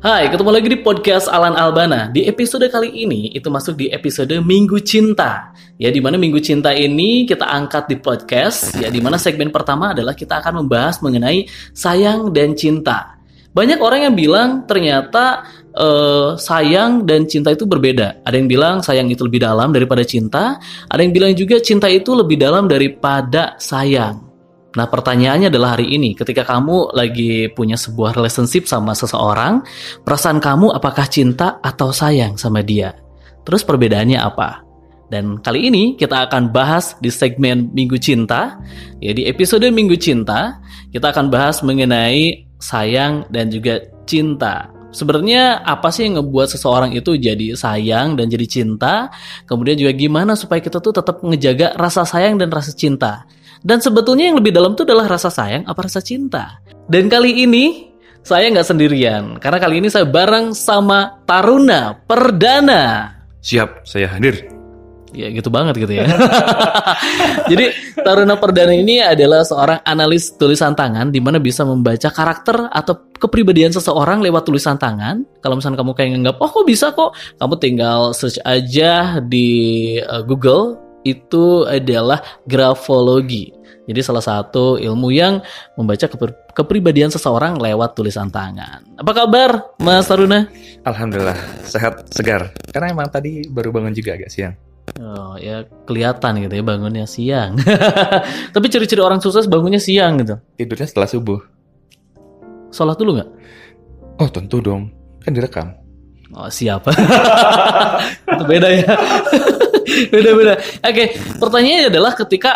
Hai, ketemu lagi di podcast Alan Albana. Di episode kali ini itu masuk di episode Minggu Cinta. Ya, di mana Minggu Cinta ini kita angkat di podcast. Ya, di mana segmen pertama adalah kita akan membahas mengenai sayang dan cinta. Banyak orang yang bilang ternyata uh, sayang dan cinta itu berbeda. Ada yang bilang sayang itu lebih dalam daripada cinta. Ada yang bilang juga cinta itu lebih dalam daripada sayang. Nah, pertanyaannya adalah hari ini, ketika kamu lagi punya sebuah relationship sama seseorang, perasaan kamu apakah cinta atau sayang sama dia? Terus perbedaannya apa? Dan kali ini kita akan bahas di segmen Minggu Cinta. Ya, di episode Minggu Cinta, kita akan bahas mengenai sayang dan juga cinta. Sebenarnya apa sih yang ngebuat seseorang itu jadi sayang dan jadi cinta? Kemudian juga gimana supaya kita tuh tetap ngejaga rasa sayang dan rasa cinta? Dan sebetulnya yang lebih dalam itu adalah rasa sayang apa rasa cinta. Dan kali ini saya nggak sendirian, karena kali ini saya bareng sama Taruna Perdana. Siap, saya hadir. Ya gitu banget gitu ya. Jadi Taruna Perdana ini adalah seorang analis tulisan tangan di mana bisa membaca karakter atau kepribadian seseorang lewat tulisan tangan. Kalau misalnya kamu kayak nganggap, oh kok bisa kok, kamu tinggal search aja di uh, Google itu adalah grafologi. Jadi salah satu ilmu yang membaca kepribadian seseorang lewat tulisan tangan. Apa kabar Mas Taruna? Alhamdulillah sehat segar. Karena emang tadi baru bangun juga agak siang. Oh ya kelihatan gitu ya bangunnya siang. Tapi ciri-ciri orang sukses bangunnya siang gitu. Tidurnya setelah subuh. Sholat dulu nggak? Oh tentu dong, kan direkam. Oh siapa? Itu beda ya. Beda-beda. Oke, okay, pertanyaannya adalah ketika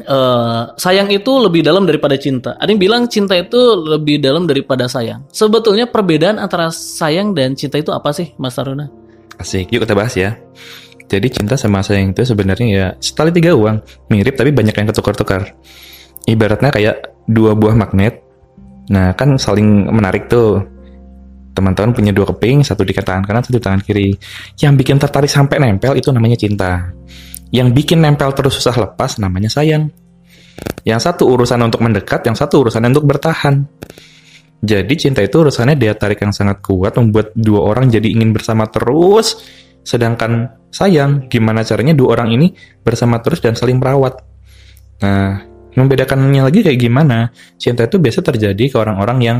Uh, sayang itu lebih dalam daripada cinta. Ada yang bilang cinta itu lebih dalam daripada sayang. Sebetulnya perbedaan antara sayang dan cinta itu apa sih, Mas Aruna? Asik, yuk kita bahas ya. Jadi cinta sama sayang itu sebenarnya ya setali tiga uang, mirip tapi banyak yang ketukar-tukar. Ibaratnya kayak dua buah magnet. Nah kan saling menarik tuh teman-teman punya dua keping, satu di tangan kanan, satu di tangan kiri. Yang bikin tertarik sampai nempel itu namanya cinta. Yang bikin nempel terus susah lepas namanya sayang. Yang satu urusan untuk mendekat, yang satu urusan untuk bertahan. Jadi cinta itu urusannya daya tarik yang sangat kuat membuat dua orang jadi ingin bersama terus. Sedangkan sayang, gimana caranya dua orang ini bersama terus dan saling merawat. Nah, membedakannya lagi kayak gimana? Cinta itu biasa terjadi ke orang-orang yang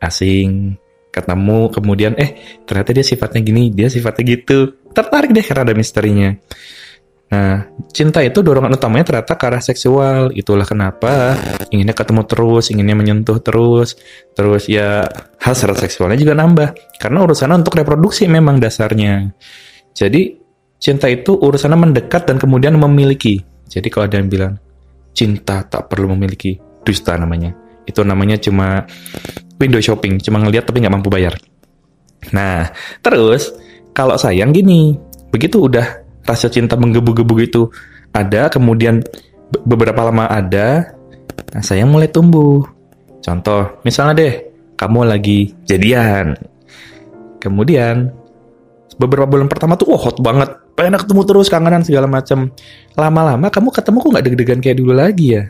asing, ketemu kemudian eh ternyata dia sifatnya gini dia sifatnya gitu. Tertarik deh karena ada misterinya. Nah cinta itu dorongan utamanya ternyata ke arah seksual. Itulah kenapa inginnya ketemu terus inginnya menyentuh terus. Terus ya hasrat seksualnya juga nambah. Karena urusannya untuk reproduksi memang dasarnya. Jadi cinta itu urusannya mendekat dan kemudian memiliki. Jadi kalau ada yang bilang cinta tak perlu memiliki dusta namanya. Itu namanya cuma window shopping, cuma ngeliat tapi nggak mampu bayar. Nah, terus kalau sayang gini, begitu udah rasa cinta menggebu-gebu gitu ada, kemudian beberapa lama ada, nah sayang mulai tumbuh. Contoh, misalnya deh, kamu lagi jadian. Kemudian beberapa bulan pertama tuh wah hot banget, pengen ketemu terus, kangenan segala macam. Lama-lama kamu ketemu kok nggak deg-degan kayak dulu lagi ya.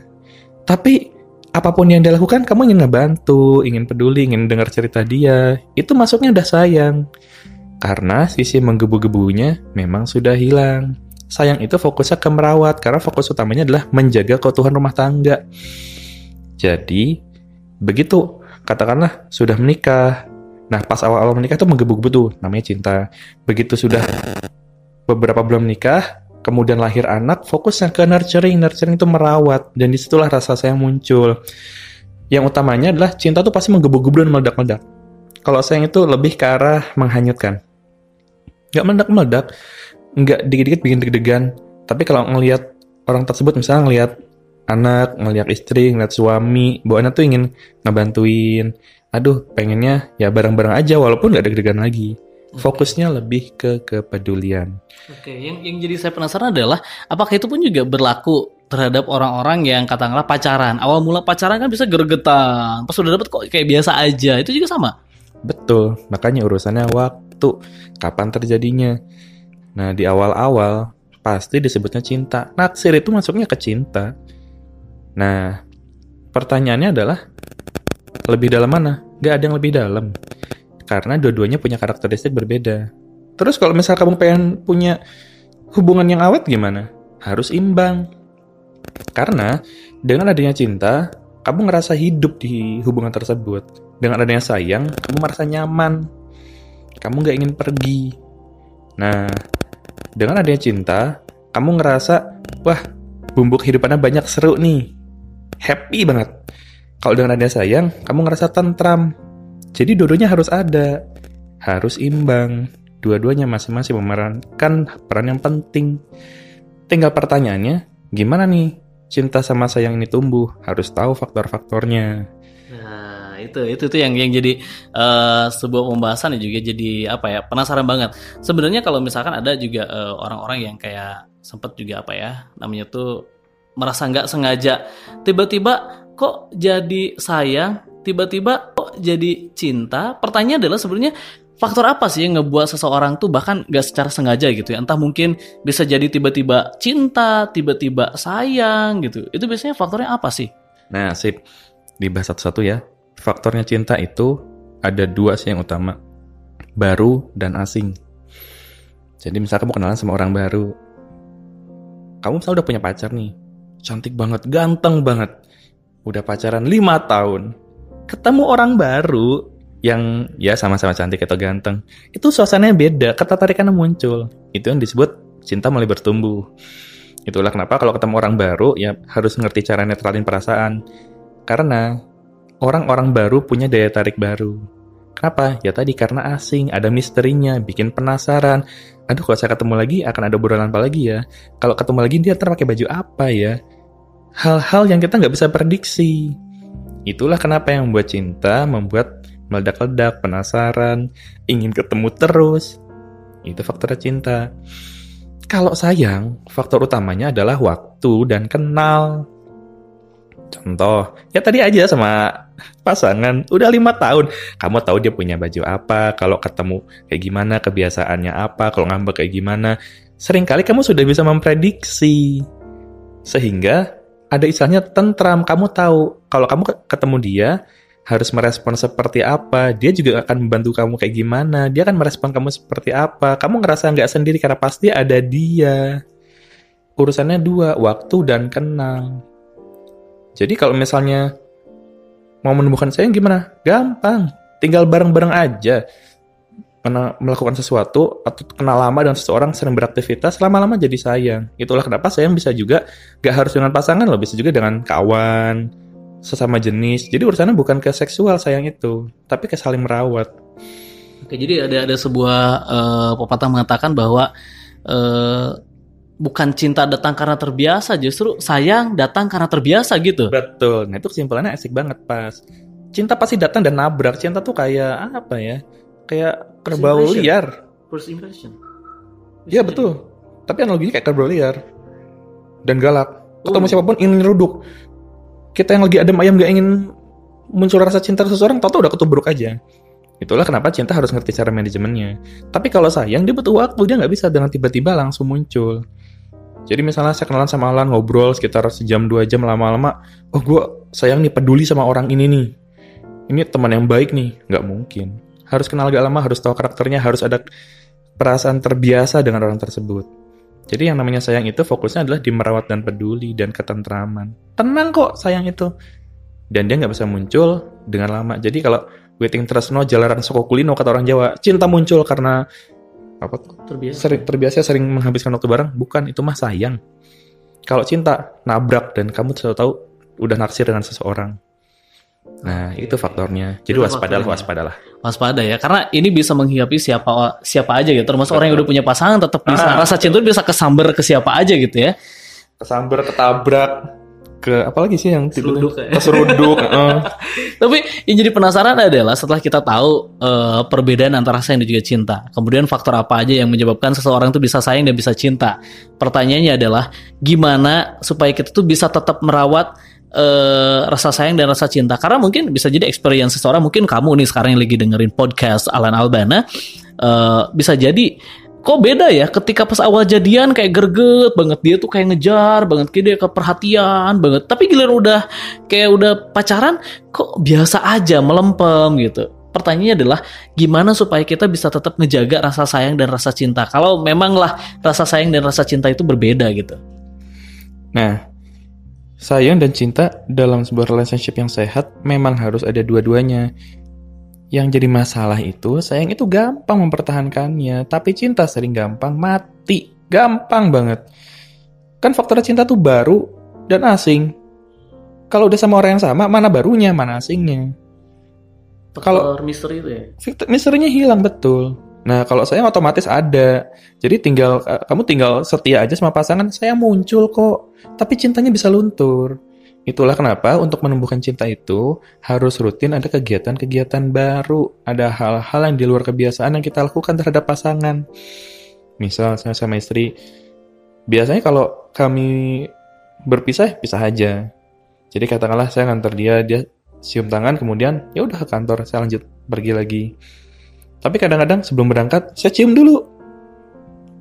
Tapi apa pun yang dia lakukan kamu ingin ngebantu, ingin peduli, ingin dengar cerita dia, itu masuknya udah sayang. Karena sisi menggebu-gebunya memang sudah hilang. Sayang itu fokusnya ke merawat, karena fokus utamanya adalah menjaga keutuhan rumah tangga. Jadi, begitu katakanlah sudah menikah. Nah, pas awal-awal menikah tuh menggebu-gebu tuh, namanya cinta. Begitu sudah beberapa bulan menikah, kemudian lahir anak, fokusnya ke nurturing. Nurturing itu merawat, dan di situlah rasa sayang muncul. Yang utamanya adalah cinta tuh pasti menggebu-gebu dan meledak-meledak. Kalau sayang itu lebih ke arah menghanyutkan. Gak meledak-meledak, nggak dikit-dikit bikin deg-degan. Tapi kalau ngelihat orang tersebut, misalnya ngelihat anak, ngelihat istri, ngelihat suami, bawaannya tuh ingin ngebantuin. Aduh, pengennya ya bareng-bareng aja walaupun nggak deg-degan lagi. Fokusnya lebih ke kepedulian. Oke, yang yang jadi saya penasaran adalah apakah itu pun juga berlaku terhadap orang-orang yang katakanlah pacaran. Awal mula pacaran kan bisa gergetan, pas sudah dapat kok kayak biasa aja. Itu juga sama. Betul, makanya urusannya waktu, kapan terjadinya. Nah, di awal-awal pasti disebutnya cinta. Naksir itu masuknya ke cinta. Nah, pertanyaannya adalah lebih dalam mana? Gak ada yang lebih dalam. Karena dua-duanya punya karakteristik berbeda. Terus kalau misal kamu pengen punya hubungan yang awet gimana? Harus imbang. Karena dengan adanya cinta, kamu ngerasa hidup di hubungan tersebut. Dengan adanya sayang, kamu merasa nyaman. Kamu nggak ingin pergi. Nah, dengan adanya cinta, kamu ngerasa, wah, bumbu kehidupannya banyak seru nih. Happy banget. Kalau dengan adanya sayang, kamu ngerasa tentram. Jadi dua-duanya harus ada. Harus imbang. Dua-duanya masing-masing memerankan peran yang penting. Tinggal pertanyaannya, gimana nih cinta sama sayang ini tumbuh? Harus tahu faktor-faktornya. Nah, itu itu tuh yang yang jadi uh, sebuah pembahasan juga jadi apa ya penasaran banget. Sebenarnya kalau misalkan ada juga uh, orang-orang yang kayak sempet juga apa ya namanya tuh merasa nggak sengaja tiba-tiba kok jadi sayang tiba-tiba kok jadi cinta pertanyaan adalah sebenarnya faktor apa sih yang ngebuat seseorang tuh bahkan gak secara sengaja gitu ya entah mungkin bisa jadi tiba-tiba cinta tiba-tiba sayang gitu itu biasanya faktornya apa sih Nah, sip. Dibahas satu-satu ya. Faktornya cinta itu ada dua sih yang utama. Baru dan asing. Jadi misal kamu kenalan sama orang baru. Kamu misalnya udah punya pacar nih. Cantik banget, ganteng banget. Udah pacaran 5 tahun. Ketemu orang baru yang ya sama-sama cantik atau ganteng. Itu suasananya beda, ketertarikannya muncul. Itu yang disebut cinta mulai bertumbuh. Itulah kenapa kalau ketemu orang baru ya harus ngerti cara netralin perasaan. Karena orang-orang baru punya daya tarik baru. Kenapa? Ya tadi karena asing, ada misterinya, bikin penasaran. Aduh kalau saya ketemu lagi akan ada obrolan apa lagi ya? Kalau ketemu lagi dia ntar pakai baju apa ya? Hal-hal yang kita nggak bisa prediksi. Itulah kenapa yang membuat cinta membuat meledak-ledak, penasaran, ingin ketemu terus. Itu faktor cinta. Kalau sayang, faktor utamanya adalah waktu dan kenal. Contoh, ya tadi aja sama pasangan, udah lima tahun. Kamu tahu dia punya baju apa, kalau ketemu kayak gimana, kebiasaannya apa, kalau ngambek kayak gimana. Seringkali kamu sudah bisa memprediksi. Sehingga ada istilahnya tentram, kamu tahu kalau kamu ketemu dia, harus merespon seperti apa, dia juga akan membantu kamu kayak gimana, dia akan merespon kamu seperti apa, kamu ngerasa nggak sendiri karena pasti ada dia. Urusannya dua, waktu dan kenal. Jadi kalau misalnya mau menumbuhkan sayang gimana? Gampang, tinggal bareng-bareng aja. Karena melakukan sesuatu atau kenal lama dengan seseorang sering beraktivitas, lama-lama jadi sayang. Itulah kenapa sayang bisa juga gak harus dengan pasangan loh, bisa juga dengan kawan, sesama jenis. Jadi urusannya bukan ke seksual sayang itu, tapi ke saling merawat. Oke, jadi ada ada sebuah uh, pepatah mengatakan bahwa uh, bukan cinta datang karena terbiasa, justru sayang datang karena terbiasa gitu. Betul. Nah, itu kesimpulannya asik banget pas. Cinta pasti datang dan nabrak. Cinta tuh kayak apa ya? Kayak kerbau liar. First impression. Iya betul. Tapi analoginya kayak kerbau liar. Dan galak. Ketemu Oh. siapa pun ingin nyeruduk. Kita yang lagi adem ayam gak ingin muncul rasa cinta seseorang, tau udah ketubruk aja. Itulah kenapa cinta harus ngerti cara manajemennya. Tapi kalau sayang, dia butuh waktu. Dia nggak bisa dengan tiba-tiba langsung muncul. Jadi misalnya saya kenalan sama Alan, ngobrol sekitar sejam dua jam lama-lama. Oh gue sayang nih, peduli sama orang ini nih. Ini teman yang baik nih. Nggak mungkin. Harus kenal agak lama, harus tahu karakternya, harus ada perasaan terbiasa dengan orang tersebut. Jadi yang namanya sayang itu fokusnya adalah di merawat dan peduli dan ketentraman. Tenang kok sayang itu. Dan dia nggak bisa muncul dengan lama. Jadi kalau waiting tresno jalaran soko kulino kata orang Jawa, cinta muncul karena apa Terbiasa. sering terbiasa sering menghabiskan waktu bareng, bukan itu mah sayang. Kalau cinta nabrak dan kamu sudah tahu udah naksir dengan seseorang. Nah, itu faktornya. Jadi Itu waspadalah, faktornya. waspadalah. Waspada ya, karena ini bisa menghinggapi siapa siapa aja gitu. Termasuk orang yang udah punya pasangan tetap bisa Ah. rasa cinta itu bisa kesamber ke siapa aja gitu ya. Kesambar, ketabrak, ke apa lagi sih yang Seruduk ya. keseruduk, heeh. Tapi yang jadi penasaran adalah setelah kita tahu eh, perbedaan antara sayang dan juga cinta, kemudian faktor apa aja yang menyebabkan seseorang itu bisa sayang dan bisa cinta. Pertanyaannya adalah gimana supaya kita tuh bisa tetap merawat eh, rasa sayang dan rasa cinta. Karena mungkin bisa jadi experience seseorang, mungkin kamu nih sekarang yang lagi dengerin podcast Alan Albana, eh, bisa jadi kok beda ya ketika pas awal jadian kayak greget banget dia tuh kayak ngejar banget kayak dia keperhatian banget tapi giliran udah kayak udah pacaran kok biasa aja melempem gitu pertanyaannya adalah gimana supaya kita bisa tetap ngejaga rasa sayang dan rasa cinta. Kalau memanglah rasa sayang dan rasa cinta itu berbeda gitu. Nah, sayang dan cinta dalam sebuah relationship yang sehat memang harus ada dua-duanya. Yang jadi masalah itu, sayang itu gampang mempertahankannya, tapi cinta sering gampang mati. Gampang banget. Kan faktor cinta tuh baru dan asing. Kalau udah sama orang yang sama, mana barunya, mana asingnya. Kalau misteri itu ya? Misterinya hilang betul. Nah, kalau saya otomatis ada. Jadi tinggal kamu tinggal setia aja sama pasangan, saya muncul kok. Tapi cintanya bisa luntur. Itulah kenapa untuk menumbuhkan cinta itu harus rutin ada kegiatan-kegiatan baru, ada hal-hal yang di luar kebiasaan yang kita lakukan terhadap pasangan. Misal saya sama istri, biasanya kalau kami berpisah, pisah aja. Jadi katakanlah saya nganter dia, dia cium tangan, kemudian ya udah ke kantor, saya lanjut pergi lagi. Tapi kadang-kadang sebelum berangkat, saya cium dulu.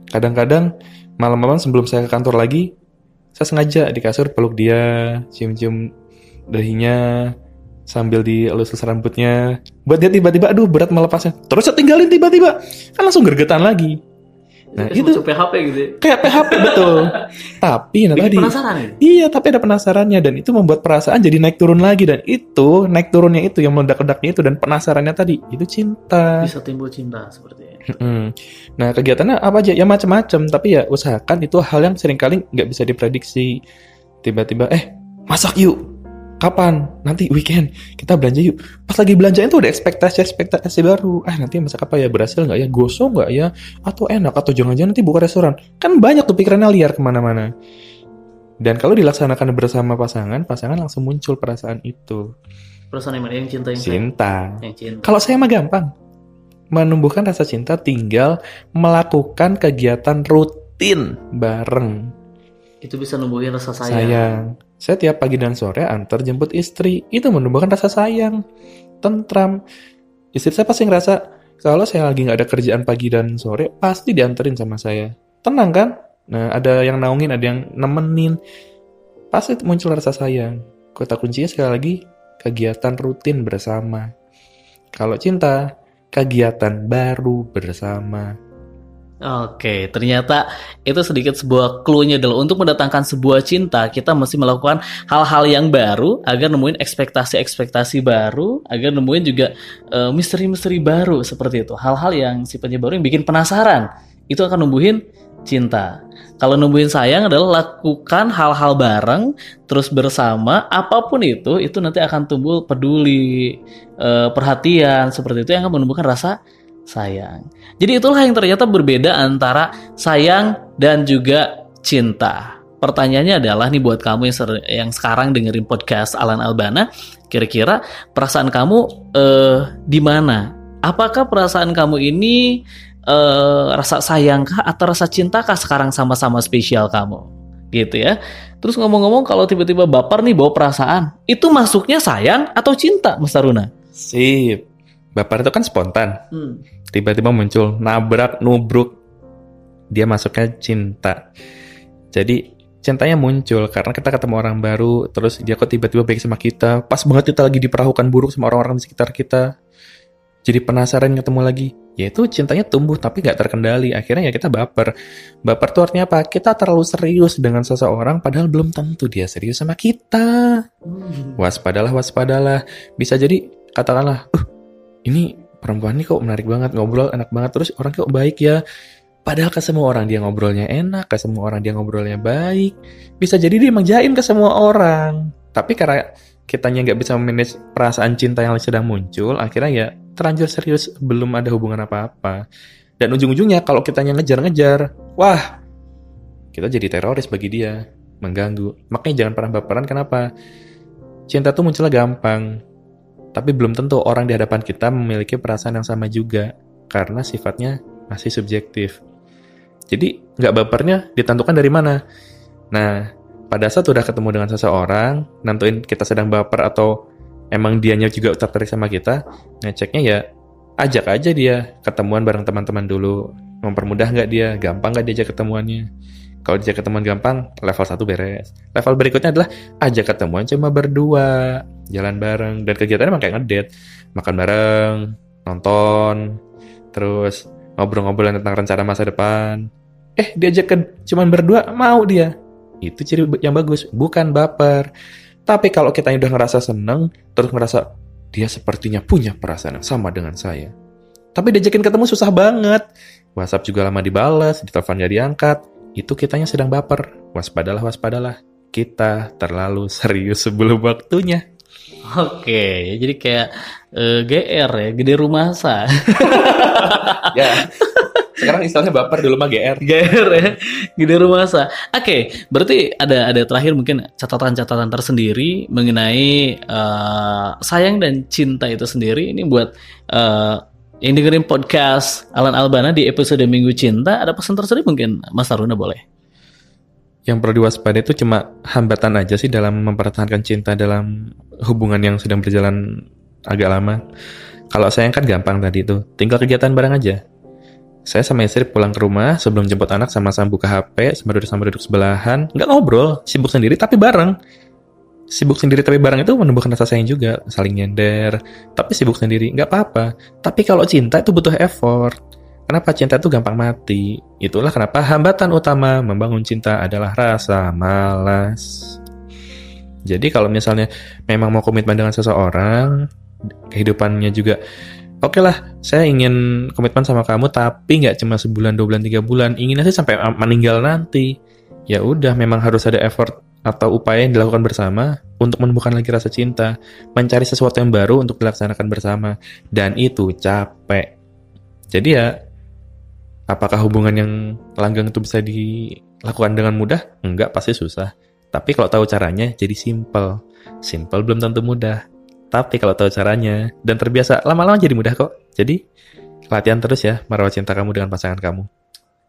Kadang-kadang malam-malam sebelum saya ke kantor lagi, saya sengaja di kasur peluk dia, cium-cium dahinya, sambil dielus-elus rambutnya. Buat dia tiba-tiba, aduh berat melepasnya. Terus saya tinggalin tiba-tiba. Kan langsung gergetan lagi. Nah, itu PHP gitu. Ya? Kayak PHP betul. tapi nah tadi penasaran ya? Iya, tapi ada penasarannya dan itu membuat perasaan jadi naik turun lagi dan itu naik turunnya itu yang meledak-ledaknya itu dan penasarannya tadi itu cinta. Bisa timbul cinta seperti itu. Nah, kegiatannya apa aja? Ya macam-macam, tapi ya usahakan itu hal yang sering kali nggak bisa diprediksi. Tiba-tiba eh masak yuk kapan? Nanti weekend. Kita belanja yuk. Pas lagi belanja itu ada ekspektasi ekspektasi baru. Ah nanti masak apa ya? Berhasil nggak ya? Gosong nggak ya? Atau enak? Atau jangan-jangan nanti buka restoran? Kan banyak tuh pikirannya liar ke mana-mana. Dan kalau dilaksanakan bersama pasangan pasangan langsung muncul perasaan itu. Perasaan yang mana? Yang cinta yang cinta, yang cinta. kalau saya mah gampang. Menumbuhkan rasa cinta tinggal melakukan kegiatan rutin bareng. Itu bisa numbuhin rasa sayang. sayang saya tiap pagi dan sore antar jemput istri. Itu menumbuhkan rasa sayang, tentram. Istri saya pasti ngerasa kalau saya lagi nggak ada kerjaan pagi dan sore, pasti dianterin sama saya. Tenang kan? Nah, ada yang naungin, ada yang nemenin. Pasti muncul rasa sayang. Kota kuncinya sekali lagi, kegiatan rutin bersama. Kalau cinta, kegiatan baru bersama. Oke, ternyata itu sedikit sebuah clue-nya adalah untuk mendatangkan sebuah cinta, kita mesti melakukan hal-hal yang baru agar nemuin ekspektasi-ekspektasi baru, agar nemuin juga uh, misteri-misteri baru seperti itu. Hal-hal yang sifatnya baru yang bikin penasaran, itu akan numbuhin cinta. Kalau numbuhin sayang adalah lakukan hal-hal bareng, terus bersama, apa pun itu, itu nanti akan tumbuh peduli, uh, perhatian, seperti itu yang akan menumbuhkan rasa sayang. Jadi itulah yang ternyata berbeda antara sayang dan juga cinta. Pertanyaannya adalah nih buat kamu yang, yang sekarang dengerin podcast Alan Albana, kira-kira perasaan kamu eh, di mana? Apakah perasaan kamu ini eh, rasa sayangkah atau rasa cintakah sekarang sama-sama spesial kamu? Gitu ya. Terus ngomong-ngomong kalau tiba-tiba baper nih bawa perasaan, itu masuknya sayang atau cinta, Mas Taruna? Sip. Baper itu kan spontan. Hmm. Tiba-tiba muncul nabrak, nubruk. Dia masuknya cinta. Jadi cintanya muncul karena kita ketemu orang baru, terus dia kok tiba-tiba baik sama kita. Pas banget kita lagi diperahukan buruk sama orang-orang di sekitar kita. Jadi penasaran ketemu lagi. Ya itu cintanya tumbuh tapi nggak terkendali. Akhirnya ya kita baper. Baper tuh artinya apa? Kita terlalu serius dengan seseorang padahal belum tentu dia serius sama kita. Hmm. Waspadalah, waspadalah. Bisa jadi katakanlah, uh, ini perempuan ini kok menarik banget ngobrol enak banget terus orang kok baik ya. Padahal ke semua orang dia ngobrolnya enak ke semua orang dia ngobrolnya baik. Bisa jadi dia menjain ke semua orang. Tapi karena kitanya nggak bisa memanage perasaan cinta yang sedang muncul akhirnya ya terlanjur serius belum ada hubungan apa-apa. Dan ujung-ujungnya kalau kitanya ngejar-ngejar wah kita jadi teroris bagi dia mengganggu. Makanya jangan pernah baperan kenapa? Cinta tuh munculnya gampang tapi belum tentu orang di hadapan kita memiliki perasaan yang sama juga, karena sifatnya masih subjektif. Jadi, nggak bapernya ditentukan dari mana. Nah, pada saat udah ketemu dengan seseorang, nentuin kita sedang baper atau emang dianya juga tertarik sama kita, ngeceknya ya ajak aja dia ketemuan bareng teman-teman dulu. Mempermudah nggak dia? Gampang nggak diajak ketemuannya? Kalau diajak ketemuan gampang, level 1 beres. Level berikutnya adalah ajak ketemuan cuma berdua. Jalan bareng. Dan kegiatannya emang kayak ngedate. Makan bareng nonton terus ngobrol-ngobrol tentang rencana masa depan. Eh diajak ke cuman berdua mau dia. Itu ciri yang bagus bukan baper. Tapi kalau kita udah ngerasa seneng terus ngerasa dia sepertinya punya perasaan yang sama dengan saya. Tapi diajakin ketemu susah banget. WhatsApp juga lama dibalas di telepon gak diangkat. Itu kitanya sedang baper. Waspadalah waspadalah. Kita terlalu serius sebelum waktunya. Oke, jadi kayak uh, eh, GR ya, gede rumah sa. ya. Sekarang istilahnya baper dulu mah GR. GR ya, gede rumah sa. Oke, berarti ada ada terakhir mungkin catatan-catatan tersendiri mengenai uh, sayang dan cinta itu sendiri. Ini buat uh, yang dengerin podcast Alan Albana di episode Minggu Cinta, ada pesan tersendiri mungkin Mas Taruna boleh? Yang perlu diwaspadai itu cuma hambatan aja sih dalam mempertahankan cinta dalam hubungan yang sedang berjalan agak lama. Kalau saya kan gampang tadi itu, tinggal kegiatan bareng aja. Saya sama istri pulang ke rumah sebelum jemput anak sama-sama buka HP, sama duduk sama duduk sebelahan, nggak ngobrol, sibuk sendiri tapi bareng. Sibuk sendiri tapi bareng itu menumbuhkan rasa sayang juga, saling nyender, tapi sibuk sendiri nggak apa-apa. Tapi kalau cinta itu butuh effort Kenapa cinta itu gampang mati? Itulah kenapa hambatan utama membangun cinta adalah rasa malas. Jadi kalau misalnya memang mau komitmen dengan seseorang, kehidupannya juga oke okay lah, saya ingin komitmen sama kamu tapi nggak cuma sebulan, dua bulan, tiga bulan, inginnya sih sampai meninggal nanti. Ya udah, memang harus ada effort atau upaya yang dilakukan bersama untuk menemukan lagi rasa cinta, mencari sesuatu yang baru untuk dilaksanakan bersama, dan itu capek. Jadi ya Apakah hubungan yang langgang itu bisa dilakukan dengan mudah? Enggak, pasti susah. Tapi kalau tahu caranya, jadi simple. Simple belum tentu mudah. Tapi kalau tahu caranya dan terbiasa, lama-lama jadi mudah kok. Jadi, latihan terus ya merawat cinta kamu dengan pasangan kamu.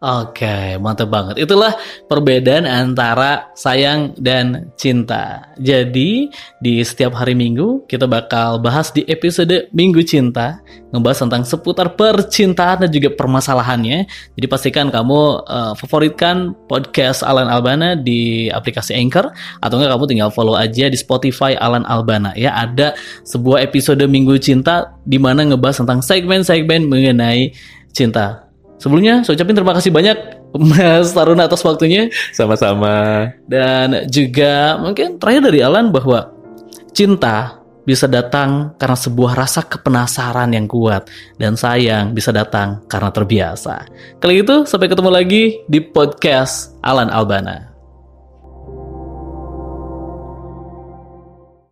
Oke, mantap banget. Itulah perbedaan antara sayang dan cinta. Jadi, di setiap hari Minggu kita bakal bahas di episode Minggu Cinta, ngebahas tentang seputar percintaan dan juga permasalahannya. Jadi pastikan kamu uh, favoritkan podcast Alan Albana di aplikasi Anchor atau enggak kamu tinggal follow aja di Spotify Alan Albana ya. Ada sebuah episode Minggu Cinta di mana ngebahas tentang segmen-segmen mengenai cinta Sebelumnya saya ucapin terima kasih banyak Mas Taruna atas waktunya. Sama-sama. Dan juga mungkin terakhir dari Alan bahwa cinta bisa datang karena sebuah rasa kepenasaran yang kuat dan sayang bisa datang karena terbiasa. Kali itu sampai ketemu lagi di podcast Alan Albana.